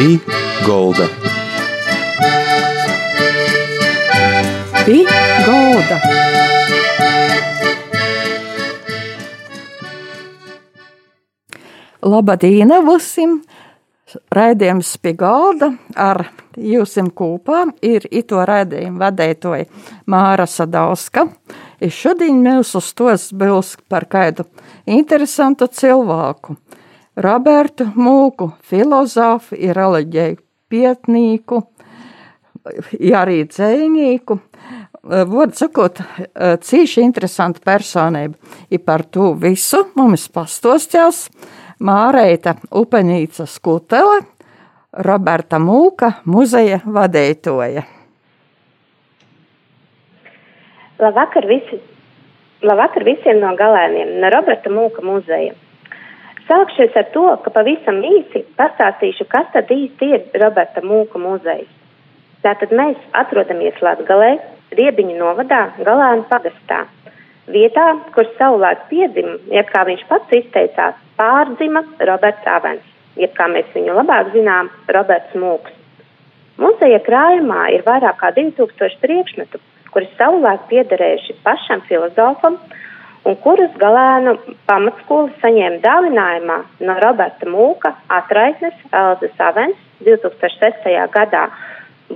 Pī Golda. Pī Golda. Labadīna vusim! Raidījums pie galda ar jūsim kūpā ir ito raidījumu vadētoja Māra Sadauska. Es šodien mēs uz tos būs par kādu interesantu cilvēku. Robertu Mūku, filozofu, ir reliģēju pietnīku, arī dzējnīku. Vārdu sakot, cīši interesanta personība. I par to visu mums pastostās Māreita Upenīca Skutele, Roberta Mūka muzeja vadētoja. Labvakar, visi, labvakar visiem no galēniem, no Roberta Mūka muzeja. Sākšies ar to, ka pavisam īsi pastāstīšu, kas tad īsti ir Roberta Mūka muzejs. Tātad mēs atrodamies Latgalē, Riebiņu novadā, Galēnu pagastā. Vietā, kur savulaik piedzima, ja kā viņš pats izteicās, pārdzima Roberts Avens, jeb kā mēs viņu labāk zinām, Roberts Mūks. Muzeja krājumā ir vairāk kā 2000 priekšmetu, kuri savulaik piederējuši pašam filozofam un kurus galēnu pamatskola saņēma dāvinājumā no Roberta Mūka atraitnes Elzas Avens 2006. gadā,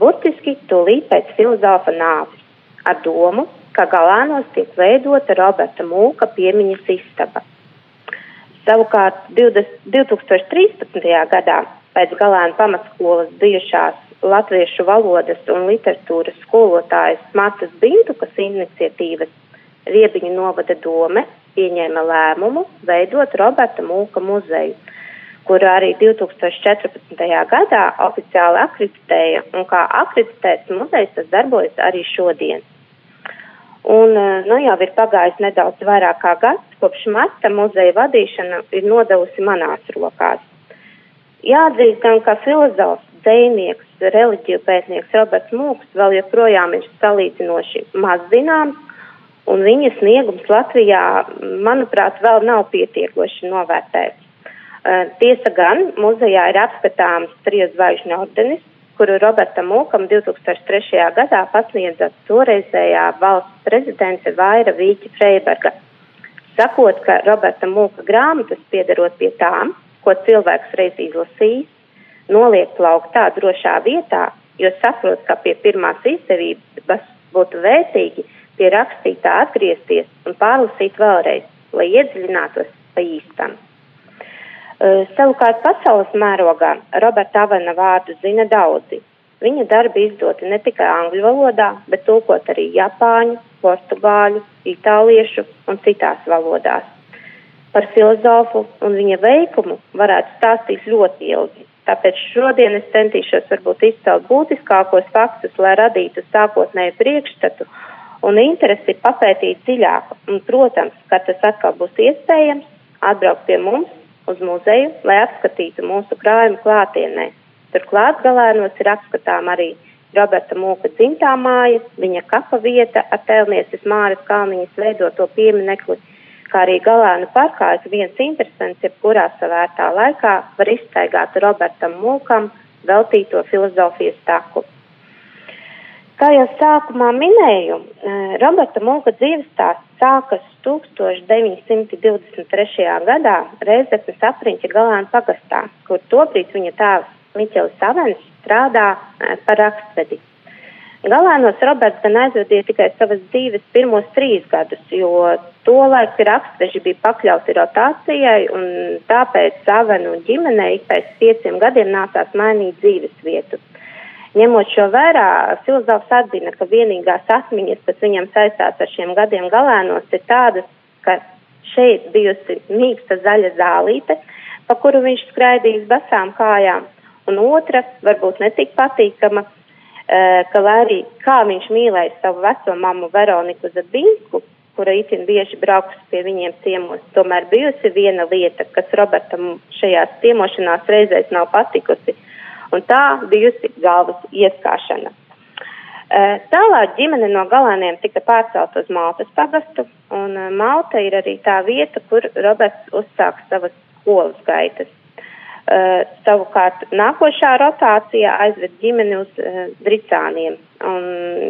burtiski tūlīt pēc filozofa nāves, ar domu, ka galēnos tiek veidota Roberta Mūka piemiņas istaba. Savukārt 20, 2013. gadā pēc galēna pamatskolas bijušās latviešu valodas un literatūras skolotājas Mācas Bintukas iniciatīvas Riebiņu novada dome pieņēma lēmumu veidot Roberta Mūka muzeju, kuru arī 2014. gadā oficiāli akreditēja, un kā akreditēts muzejs tas darbojas arī šodien. Un, nu, jau ir pagājis nedaudz vairāk kā gads, kopš marta muzeja vadīšana ir nodevusi manās rokās. Jāatzīst gan, ka filozofs, dzēnieks, reliģiju pētnieks Roberts Mūks vēl joprojām ir salīdzinoši maz zināms, un viņa sniegums Latvijā, manuprāt, vēl nav pietiekoši novērtēts. Uh, tiesa gan, muzejā ir apskatāms trīs zvaigžņu ordenis, kuru Robertam Mūkam 2003. gadā pasniedza toreizējā valsts prezidente Vaira Vīķa Freiberga. Sakot, ka Roberta Mūka grāmatas piederot pie tām, ko cilvēks reiz izlasījis, noliek plaukt tā drošā vietā, jo saprot, ka pie pirmās izdevības būtu vērtīgi pie rakstītā atgriezties un pārlasīt vēlreiz, lai iedziļinātos pa īstam. Savukārt pasaules mērogā Roberta Avena vārdu zina daudzi. Viņa darbi izdoti ne tikai angļu valodā, bet tulkot arī japāņu, portugāļu, itāliešu un citās valodās. Par filozofu un viņa veikumu varētu stāstīt ļoti ilgi, tāpēc šodien es centīšos varbūt izcelt būtiskākos faktus, lai radītu sākotnēju priekšstatu un interesi papētīt dziļāk. Un, protams, ka tas atkal būs iespējams, atbraukt pie mums uz muzeju, lai apskatītu mūsu krājumu klātienē. Turklāt galēnos ir apskatām arī Roberta Mūka dzimtā māja, viņa kapa vieta ar tēlnieces Māras Kalniņas veidoto pieminekli, kā arī galēnu parkā ir viens interesants, jebkurā savērtā laikā var izstaigāt Robertam Mūkam veltīto filozofijas taku. Kā jau sākumā minēju, eh, Roberta Mūka dzīves stāsts sākas 1923. gadā Reizeknas apriņķa galāna pagastā, kur tobrīd viņa tēvs Miķelis Savens strādā eh, par rakstvedi. Galēnos Roberts gan aizvadīja tikai savas dzīves pirmos trīs gadus, jo tolaik rakstveži bija pakļauti rotācijai un tāpēc Savenu ģimenei pēc pieciem gadiem nācās mainīt dzīves vietu. Ņemot šo vērā, filozofs atzina, ka vienīgās atmiņas, kas viņam saistās ar šiem gadiem galēnos, ir tādas, ka šeit bijusi mīksta zaļa zālīte, pa kuru viņš skraidījis basām kājām, un otra, varbūt netik patīkama, ka arī kā viņš mīlēja savu veco mammu Veroniku Zabinsku, kura itin bieži brauks pie viņiem ciemos, tomēr bijusi viena lieta, kas Robertam šajās ciemošanās reizēs nav patikusi un tā bijusi galvas ieskāšana. Tālāk ģimene no galēniem tika pārcelt uz Maltas pagastu, un Malta ir arī tā vieta, kur Roberts uzsāk savas skolas gaitas. Uh, savukārt nākošā rotācijā aizved ģimeni uz uh, Dricāniem. Un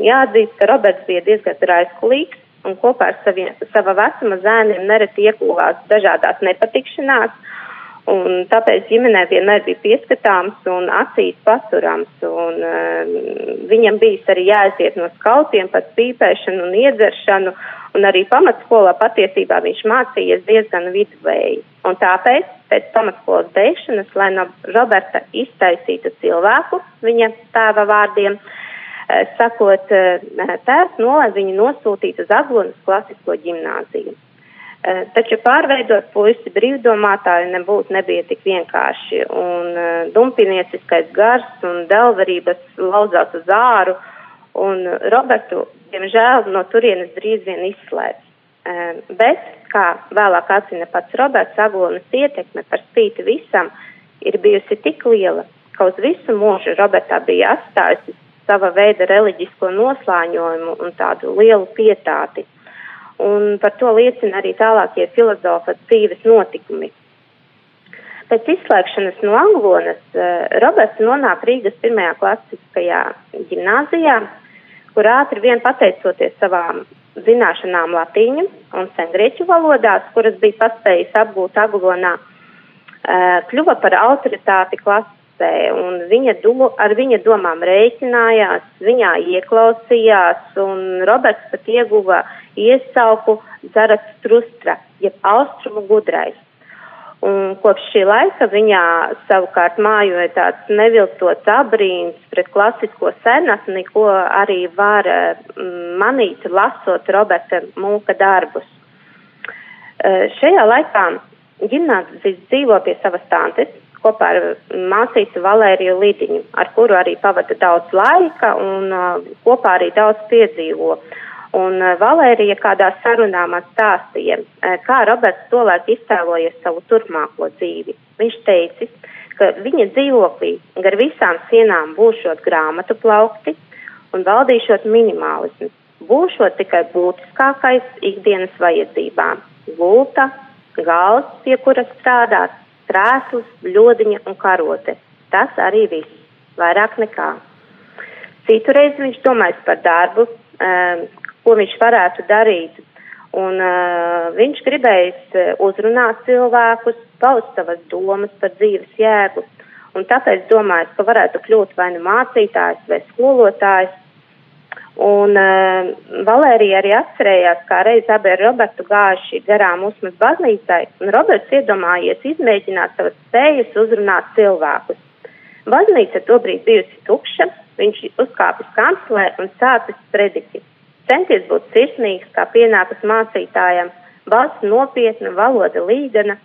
jāatzīst, ka Roberts bija diezgan raizkulīgs un kopā ar saviem, sava vecuma zēniem nereti iekūvās dažādās nepatikšanās, un tāpēc ģimenē vienmēr bija pieskatāms un acīs paturams, un um, viņam bijis arī jāaiziet no skautiem par pīpēšanu un iedzeršanu, un arī pamatskolā patiesībā viņš mācījies diezgan vidvēji. Un tāpēc, pēc pamatskolas beigšanas, lai no Roberta iztaisītu cilvēku, viņa tēva vārdiem, eh, sakot, eh, tēvs nolēma viņu nosūtīt uz Aglonas klasisko ģimnāziju. Eh, taču pārveidot puisi brīvdomātāju nebūtu nebija tik vienkārši, un dumpinieciskais gars un delverības lauzās uz āru, un Robertu, diemžēl, no turienes drīz vien izslēdz. Bet kā vēlāk atzina pats Roberts Aglonas ietekme par spīti visam, ir bijusi tik liela, ka uz visu mūžu Robertā bija atstājusi sava veida reliģisko noslāņojumu un tādu lielu pietāti. Un par to liecina arī tālākie filozofa dzīves notikumi. Pēc izslēgšanas no Anglonas uh, Roberts nonāk Rīgas pirmajā klasiskajā gimnāzijā, kur ātri vien pateicoties savām zināšanām latīņu un sengrieķu valodās, kuras bija paspējis apgūt Aglonā, kļuva par autoritāti klasē, un viņa do, ar viņa domām rēķinājās, viņā ieklausījās, un Roberts pat ieguva iesauku Zarats Trustra, jeb austrumu gudrais. Un kopš šī laika viņā savukārt mājoja tāds neviltots abrīns pret klasisko senatni, ko arī var mm, manīt, lasot Roberta Mūka darbus. Uh, šajā laikā ģimnāzis dzīvo pie savas tantes kopā ar māsīcu Valēriju Lidiņu, ar kuru arī pavada daudz laika un kopā arī daudz piedzīvo. Un Valērija kādā sarunā man stāstīja, kā Roberts tolēk iztēlojies savu turpmāko dzīvi. Viņš teicis, ka viņa dzīvoklī gar visām sienām būšot grāmatu plaukti un valdīšot minimālismu. Būšot tikai būtiskākais ikdienas vajadzībām - gulta, galds, pie kura strādāt, krēsls, ļodiņa un karote. Tas arī viss, vairāk nekā. Citurreiz viņš domājis par darbu, um, ko viņš varētu darīt. Un uh, viņš gribējis uh, uzrunāt cilvēkus, paust savas domas par dzīves jēgu, un tāpēc domājis, ka varētu kļūt vai nu mācītājs vai skolotājs. Un uh, Valērija arī atcerējās, kā reiz abi ar Robertu gājuši garām uzmas baznīcai, un Roberts iedomājies izmēģināt savas spējas uzrunāt cilvēkus. Baznīca tobrīd bijusi tukša, viņš uzkāpis kancelē un sācis prediķi. Centies būt sirsnīgs, kā pienākas mācītājam, balss nopietna, valoda līgana,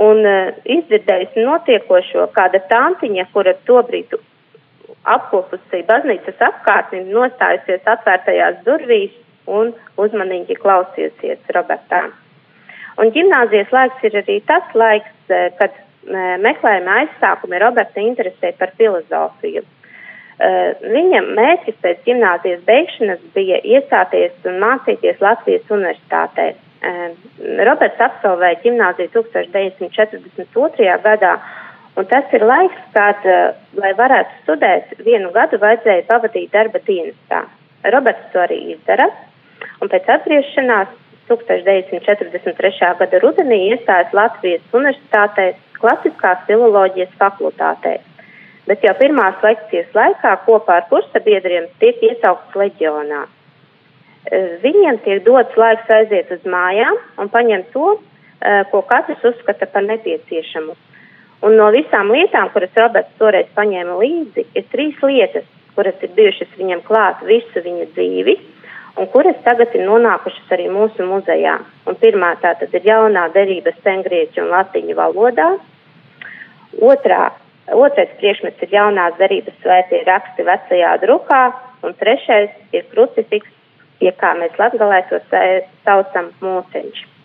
un uh, izdzirdējis notiekošo kāda tantiņa, kura tobrīd apkopusi baznīcas apkārtni, nostājusies atvērtajās durvīs un uzmanīgi klausījusies Robertā. Un ģimnāzijas laiks ir arī tas laiks, eh, kad uh, meklējuma aizsākumi Roberta interesē par filozofiju. Uh, viņam mērķis pēc gimnāzijas beigšanas bija iestāties un mācīties Latvijas universitātē. Roberts absolvēja gimnāziju 1942. gadā, un tas ir laiks, kad, uh, lai varētu studēt, vienu gadu vajadzēja pavadīt darba dienestā. Roberts to arī izdara, un pēc atgriešanās 1943. gada rudenī iestājas Latvijas universitātē klasiskās filoloģijas fakultātē bet jau pirmās lekcijas laikā kopā ar kursabiedriem tiek iesaukts leģionā. E, viņiem tiek dots laiks aiziet uz mājām un paņemt to, e, ko katrs uzskata par nepieciešamu. Un no visām lietām, kuras Roberts toreiz paņēma līdzi, ir trīs lietas, kuras ir bijušas viņam klāt visu viņa dzīvi un kuras tagad ir nonākušas arī mūsu muzejā. Un pirmā tā tad ir jaunā derības sengrieķu un latiņu valodā. Otrā Otrais priekšmets ir jaunās darības svētie raksti vecajā drukā, un trešais ir krucifiks, pie kā mēs latgalē to saucam mūceņš.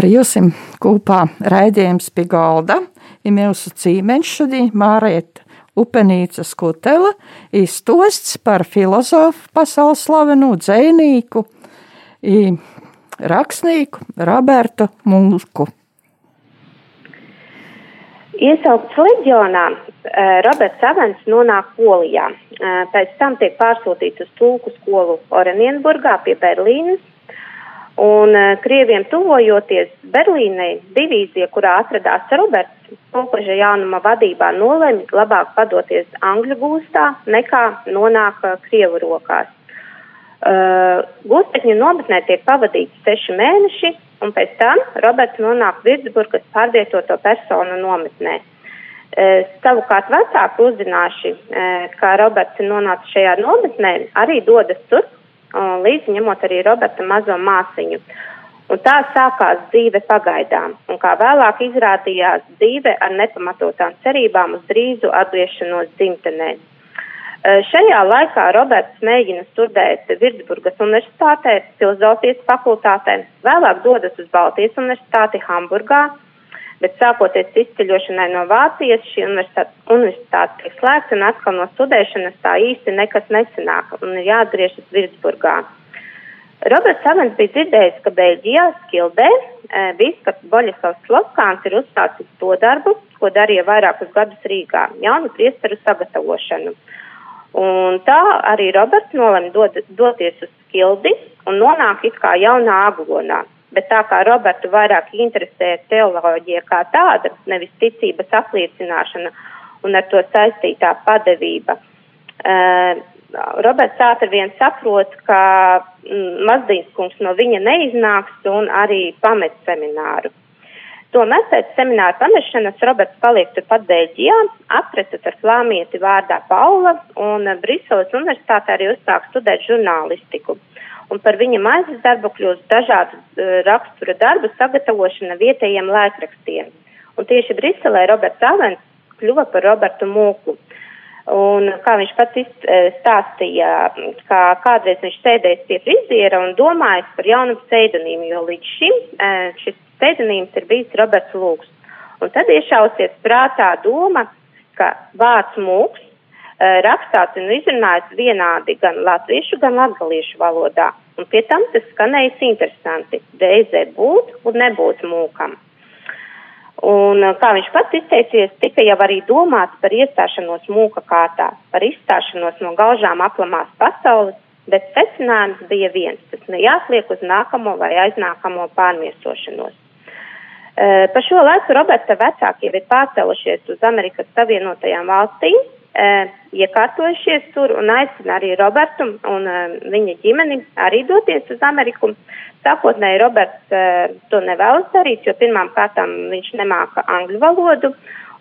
Ar jums kopā raidījums pie galda. Ir mūsu cīmeņš šodien Mārēt Upenīcas kutela, izstosts par filozofu pasaules slavenu dzēnīku, rakstnieku Robertu Mulku. Iesaukts leģionā, eh, Roberts Avens nonāk Polijā. Eh, pēc tam tiek pārsūtīts uz tulku skolu Oranienburgā pie Berlīnas. Un eh, Krieviem tuvojoties Berlīnai, divīzija, kurā atradās Roberts, Popaža jaunuma vadībā nolēma labāk padoties Angļu gūstā nekā nonāk Krievu rokās. Uh, Gūstekņu nometnē tiek pavadīti seši mēneši, un pēc tam Roberts nonāk Virtsburgas pārvietoto personu nometnē. E, savukārt vecāki uzzināši, e, ka Roberts ir nonācis šajā nometnē, arī dodas tur, līdzi ņemot arī Roberta mazo māsiņu. Un tā sākās dzīve pagaidām, un kā vēlāk izrādījās dzīve ar nepamatotām cerībām uz drīzu atgriešanos dzimtenē. Šajā laikā Roberts mēģina studēt Virtsburgas universitātē, filozofijas fakultātē, vēlāk dodas uz Baltijas universitāti Hamburgā, bet sākoties izceļošanai no Vācijas, šī universitāte, universitāte tiek slēgta un atkal no studēšanas tā īsti nekas nesanāk un ir jāatgriežas Virtsburgā. Roberts Savens bija dzirdējis, ka Beļģijā, Skildē, eh, biskups Boļislavs Slovkāns ir uzsācis to darbu, ko darīja vairākus gadus Rīgā - jaunu priesteru sagatavošanu. Un tā arī Roberts nolēma dod, doties uz Skildi un nonāk it kā jaunā aglonā. Bet tā kā Robertu vairāk interesē teoloģija kā tāda, nevis ticības apliecināšana un ar to saistītā padevība, uh, Roberts ātri vien saprot, ka mm, Mazdīns kungs no viņa neiznāks un arī pamet semināru. Tomēr pēc semināra pamešanas Roberts paliek turpat Beļģijā, apretas ar flāmieti vārdā Paula un Briseles universitātē arī uzsāk studēt žurnālistiku. Un par viņa maizes darbu kļūst dažādu uh, rakstura darbu sagatavošana vietējiem laikrakstiem. Un tieši Briselē Roberts Avens kļuva par Robertu Mūku. Un kā viņš pats e, stāstīja, ka kādreiz viņš sēdējis pie friziera un domājis par jaunu pseidonīmu, jo līdz šim e, šis pseidonīms ir bijis Roberts Lūks. Un tad iešausies prātā doma, ka vārds mūks rakstāts un izrunāts vienādi gan latviešu, gan latgaliešu valodā. Un pie tam tas skanējis interesanti - reizē būt un nebūt mūkam. Un, kā viņš pats izteicies, tika jau arī domāts par iestāšanos mūka kārtā, par izstāšanos no gaužām aplamās pasaules, bet secinājums bija viens - tas nejásliek uz nākamo vai aiznākamo pārmiesošanos. Pa šo laiku Roberta vecāki jau ir pārcēlušies uz Amerikas Savienotajām valstīm, iekārtojušies tur un aicina arī Robertu un eh, viņa ģimeni arī doties uz Ameriku. Sākotnēji Roberts to nevēlas darīt, jo pirmām kārtām viņš nemāka angļu valodu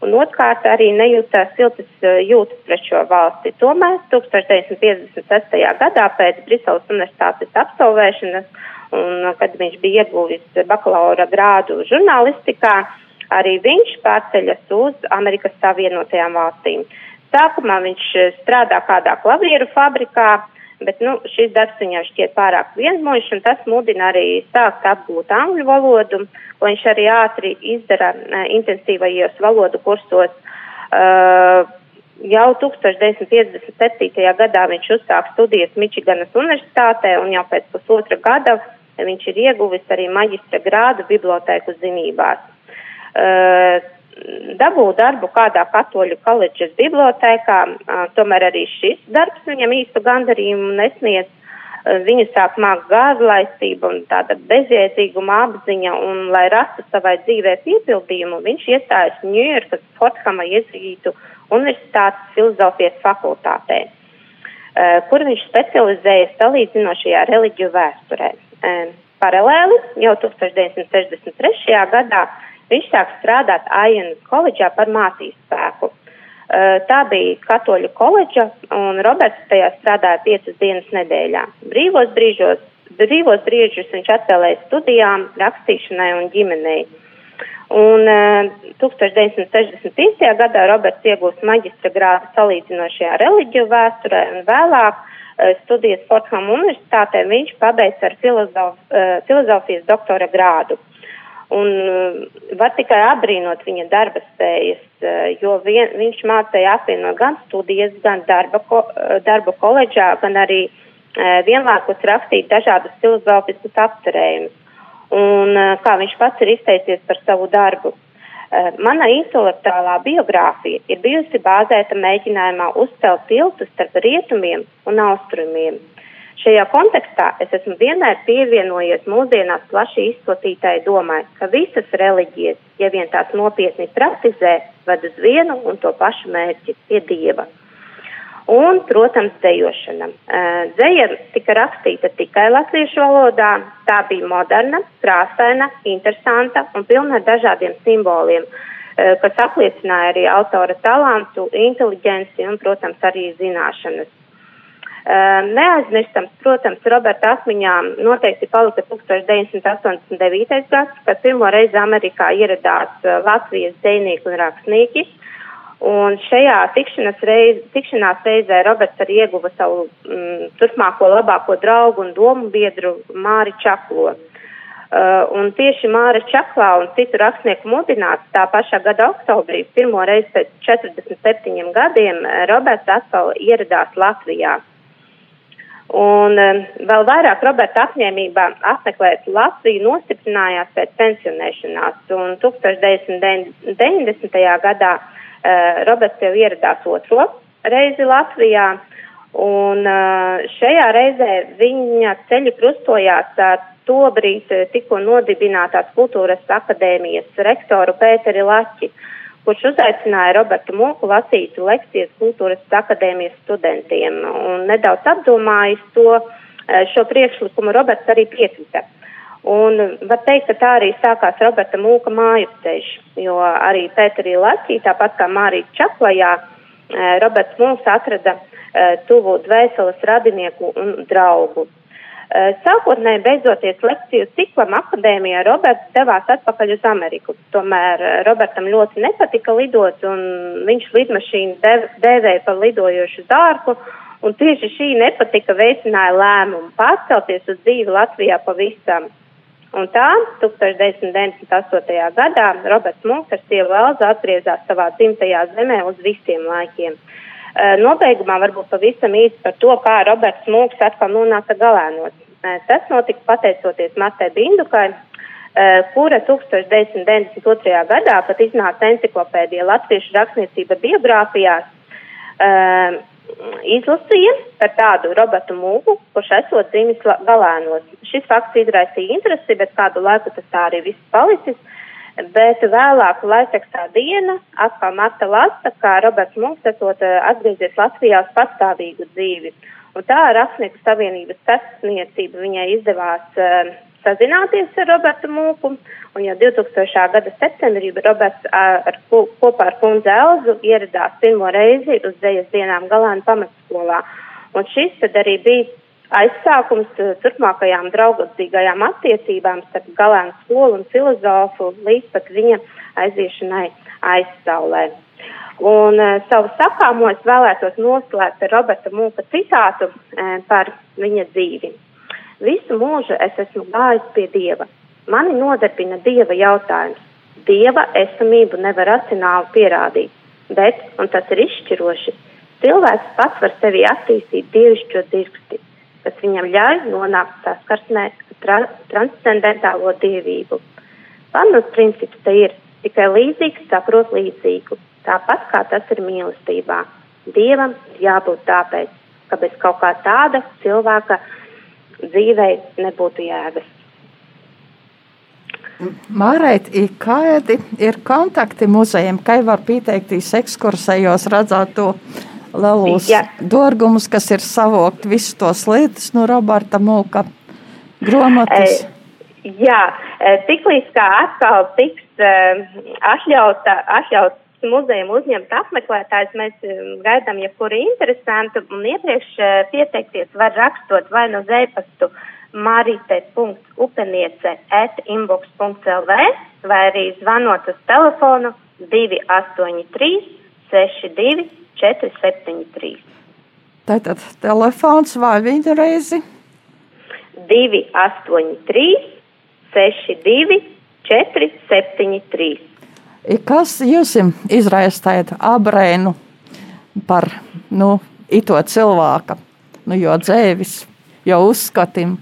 un otrkārt arī nejūtās siltas jūtas pret šo valsti. Tomēr 1956. gadā pēc Briseles universitātes absolvēšanas Un, uh, kad viņš bija ieguvis bakalaura grādu žurnālistikā, arī viņš pārceļas uz Amerikas Savienotajām valstīm. Sākumā viņš uh, strādā kādā klavieru fabrikā, bet nu, šis darbs viņam šķiet pārāk vienmuļš, un tas mudina arī sākt apgūt angļu valodu, ko viņš arī ātri izdara uh, intensīvajos valodu kursos. Uh, jau 1957. gadā viņš uzsāk studijas Mičiganas universitātē, un jau pēc pusotra gada viņš ir ieguvis arī maģistra grādu bibliotēku zinībās. Uh, dabū darbu kādā katoļu koledžas bibliotēkā, tomēr arī šis darbs viņam īstu gandarījumu nesniedz. Viņu sāk mākt gāzlaistība un tāda bezjēdzīguma apziņa, un, lai rastu savai dzīvē piepildījumu, viņš iestājas Ņujorkas Forthama iezītu Universitātes filozofijas fakultātē, kur viņš specializējas salīdzinošajā reliģiju vēsturē. Paralēli jau 1963. gadā viņš sāk strādāt Aienas koledžā par mācīs spēku. Tā bija katoļu koledža, un Roberts tajā strādāja piecas dienas nedēļā. Brīvos brīžos, brīvos brīžus viņš atvēlēja studijām, rakstīšanai un ģimenei. Un uh, 1965. gadā Roberts iegūst maģistra grādu salīdzinošajā reliģiju vēsturē un vēlāk studijas Fortham universitātē viņš pabeidz ar filozof, filozofijas doktora grādu. Un var tikai apbrīnot viņa darba spējas, jo vien, viņš mācīja apvienot gan studijas, gan darba, ko, darba koledžā, gan arī vienlaikus rakstīt dažādus filozofiskus apcerējumus. Un kā viņš pats ir izteicies par savu darbu. Mana intelektuālā biogrāfija ir bijusi bāzēta mēģinājumā uzcelt tiltu starp rietumiem un austrumiem. Šajā kontekstā es esmu vienmēr pievienojies mūsdienās plaši izplatītai domai, ka visas reliģijas, ja vien tās nopietni praktizē, ved uz vienu un to pašu mērķi - pie dieva. Un, protams, dzējošana. Dzēja tika rakstīta tikai latviešu valodā. Tā bija moderna, krāsaina, interesanta un pilna ar dažādiem simboliem, kas apliecināja arī autora talantu, inteliģenci un, protams, arī zināšanas. Ehm, neaizmirstams, protams, Roberta atmiņā noteikti palika 1989. gads, kad pirmo reizi Amerikā ieradās eh, Latvijas dzēnieki un rakstnieki. Un šajā tikšanās, reiz, tikšanās reizē Roberts arī ieguva savu mm, turpmāko labāko draugu un domu biedru Māri Čaklo. Uh, un tieši Māra Čaklā un citu rakstnieku mudināts tā pašā gada oktobrī, pirmo reizi pēc 47 gadiem, Roberts atkal ieradās Latvijā. Un um, vēl vairāk Roberta apņēmība apmeklēt Latviju nostiprinājās pēc pensionēšanās. Un 1990. gadā uh, Roberts jau ieradās otro reizi Latvijā. Un uh, šajā reizē viņa ceļi krustojās ar tobrīd tikko nodibinātās kultūras akadēmijas rektoru Pēteri Laķi. Uh, kurš uzaicināja Robertu Mūku lasīt lekcijas kultūras akadēmijas studentiem. Un nedaudz apdomājis to, e, šo priekšlikumu, Roberts arī piekrita. Un var teikt, ka tā arī sākās Roberta Mūka māju ceļš, jo arī Pēterī Latvijā, tāpat kā Mārija Čaklajā, e, Roberts Mūks atrada e, tuvu dvēseles radinieku un draugu. Eh, sākotnēji beidzoties lekciju ciklam akadēmijā, Roberts devās atpakaļ uz Ameriku. Tomēr eh, Robertam ļoti nepatika lidot, un viņš lidmašīnu dev, dēvēja par lidojošu dārku, un tieši šī nepatika veicināja lēmumu pārcelties uz dzīvi Latvijā pavisam. Un tā 1998. gadā Roberts Munks ar sievu Elzu atgriezās savā dzimtajā zemē uz visiem laikiem. Nobeigumā varbūt pavisam īsi par to, kā Roberts Mūks atkal nonāca galēnos. Tas notika pateicoties Matē Bindukai, kura 1992. gadā pat iznāca enciklopēdija Latviešu rakstniecība biogrāfijās, izlasīja par tādu Robertu Mūku, kurš esot dzimis galēnos. Šis fakts izraisīja interesi, bet kādu laiku tas tā arī viss palicis bet vēlāk laikrakstā diena atkal Marta Lasta, kā Roberts Munks esot eh, atgriezies Latvijā uz pastāvīgu dzīvi. Un tā Rakstnieku savienības sasniecība viņai izdevās uh, sazināties ar Robertu Mūku, un jau 2000. gada septembrī Roberts ar, ar, kopā ar kundzi Elzu ieradās pirmo reizi uz dzējas dienām Galāna pamatskolā. Un šis tad arī bija aizsākums eh, turpmākajām draudzīgajām attiecībām starp galēnu skolu un filozofu līdz pat viņa aiziešanai aizsaulē. Un uh, savu sakāmo es vēlētos noslēgt ar Roberta Mūka citātu uh, par viņa dzīvi. Visu mūžu es esmu gājis pie Dieva. Mani nodarbina Dieva jautājums. Dieva esamību nevar racionāli pierādīt, bet, un tas ir izšķiroši, cilvēks pats var sevi attīstīt dievišķo dirksti kas viņam ļauj nonākt saskarsmē tra transcendentālo dievību. Pamat princips te ir tikai līdzīgs saprot līdzīgu, tāpat kā tas ir mīlestībā. Dievam jābūt tāpēc, ka bez kaut kā tāda cilvēka dzīvei nebūtu jēgas. Mārēt, kādi ir kontakti muzejiem, kā var pieteikties ekskursējos, redzēt to lielos dārgumus, kas ir savākt visus tos lietas no Roberta Mūka grāmatas. E, jā, tiklīdz kā atkal tiks uh, atļauta, atļauts muzejam uzņemt apmeklētājs, mēs gaidām jebkuru interesantu un iepriekš pieteikties var rakstot vai no zēpastu marite.upeniece at inbox.lv vai arī zvanot uz telefonu 283 62 473. Tātad telefons vai viņa reizi? 283, 62, 473. Kas jums izraisa tādu abrēnu par nu, ito cilvēku, nu, jo dzēvis, jo uzskatim?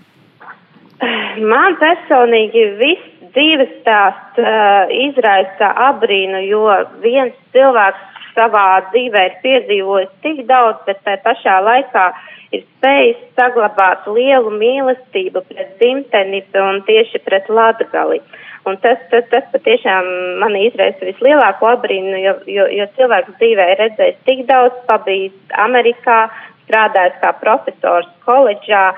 Man personīgi viss dzīves stāsts uh, izraisa abrīnu, jo viens cilvēks savā dzīvē ir piedzīvojis tik daudz, bet tai pašā laikā ir spējis saglabāt lielu mīlestību pret dzimteni un tieši pret latgali. Un tas, tas, tas patiešām man izraisa vislielāko abrīnu, jo, jo, jo cilvēks dzīvē ir redzējis tik daudz, pabijis Amerikā, strādājis kā profesors koledžā,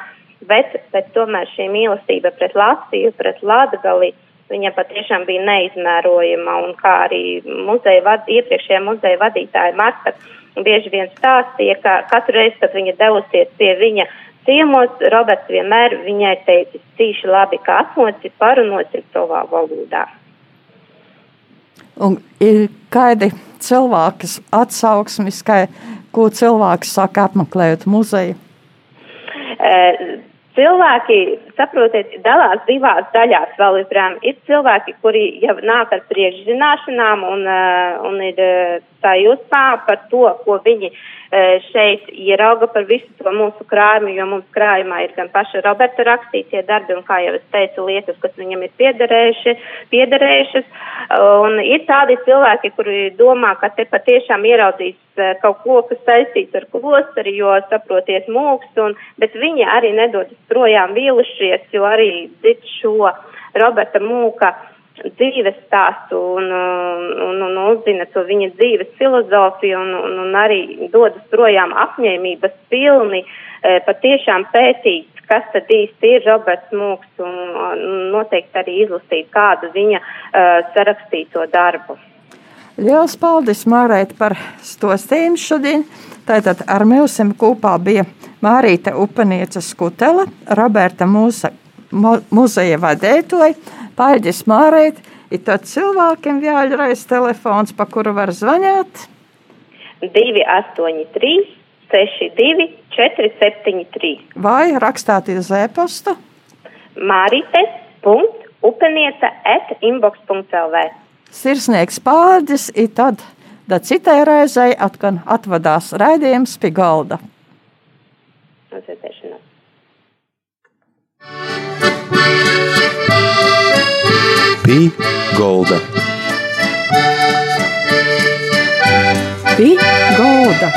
bet, bet tomēr šī mīlestība pret Latviju, pret Latgali, viņa patiešām bija neizmērojama, un kā arī muzeja vad, iepriekšējā muzeja vadītāja Marta bieži vien stāstīja, ka katru reizi, kad viņa devusies pie viņa ciemos, Roberts vienmēr viņai teicis, cīši labi, ka atmoci parunosim savā valodā. Un ir kādi cilvēki atsauksmes, kā, ko cilvēks saka apmeklējot muzeju? E, cilvēki, saprotiet, dalās divās daļās vēl joprojām. Ir cilvēki, kuri jau nāk ar priekšzināšanām un, uh, un ir uh, tā jūtā par to, ko viņi uh, šeit ierauga par visu to mūsu krājumu, jo mums krājumā ir gan paša Roberta rakstītie darbi un, kā jau es teicu, lietas, kas viņam ir piederējuši, piederējušas. Un ir tādi cilvēki, kuri domā, ka te patiešām ieraudzīs kaut ko, kas saistīts ar klosteri, jo saproties mūks, un, bet viņi arī nedodas projām vīlušies, jo arī dzird šo Roberta Mūka dzīves stāstu un, un, un uzzina to viņa dzīves filozofiju un, un, un arī dodas projām apņēmības pilni e, patiešām pētīt, kas tad īsti ir Roberts Mūks un, noteikti arī izlasīt kādu viņa uh, sarakstīto darbu. Lielas paldies Mārēt par to stīmu šodien. Tātad ar mums kopā bija Mārīta Upanieca Skutela, Roberta Mūsa, muzeja vadētoja, Paļģis Mārēt. Ir tad cilvēkiem jāļreiz telefons, pa kuru var zvanīt. 283 62 473. Vai rakstāt uz e-pasta? Mārītes.upenieta at inbox.lv Sirsnieks pārdis, ir tad, tad citai reizei atkal atvadās raidījums pie galda. Pie golda. Pie golda.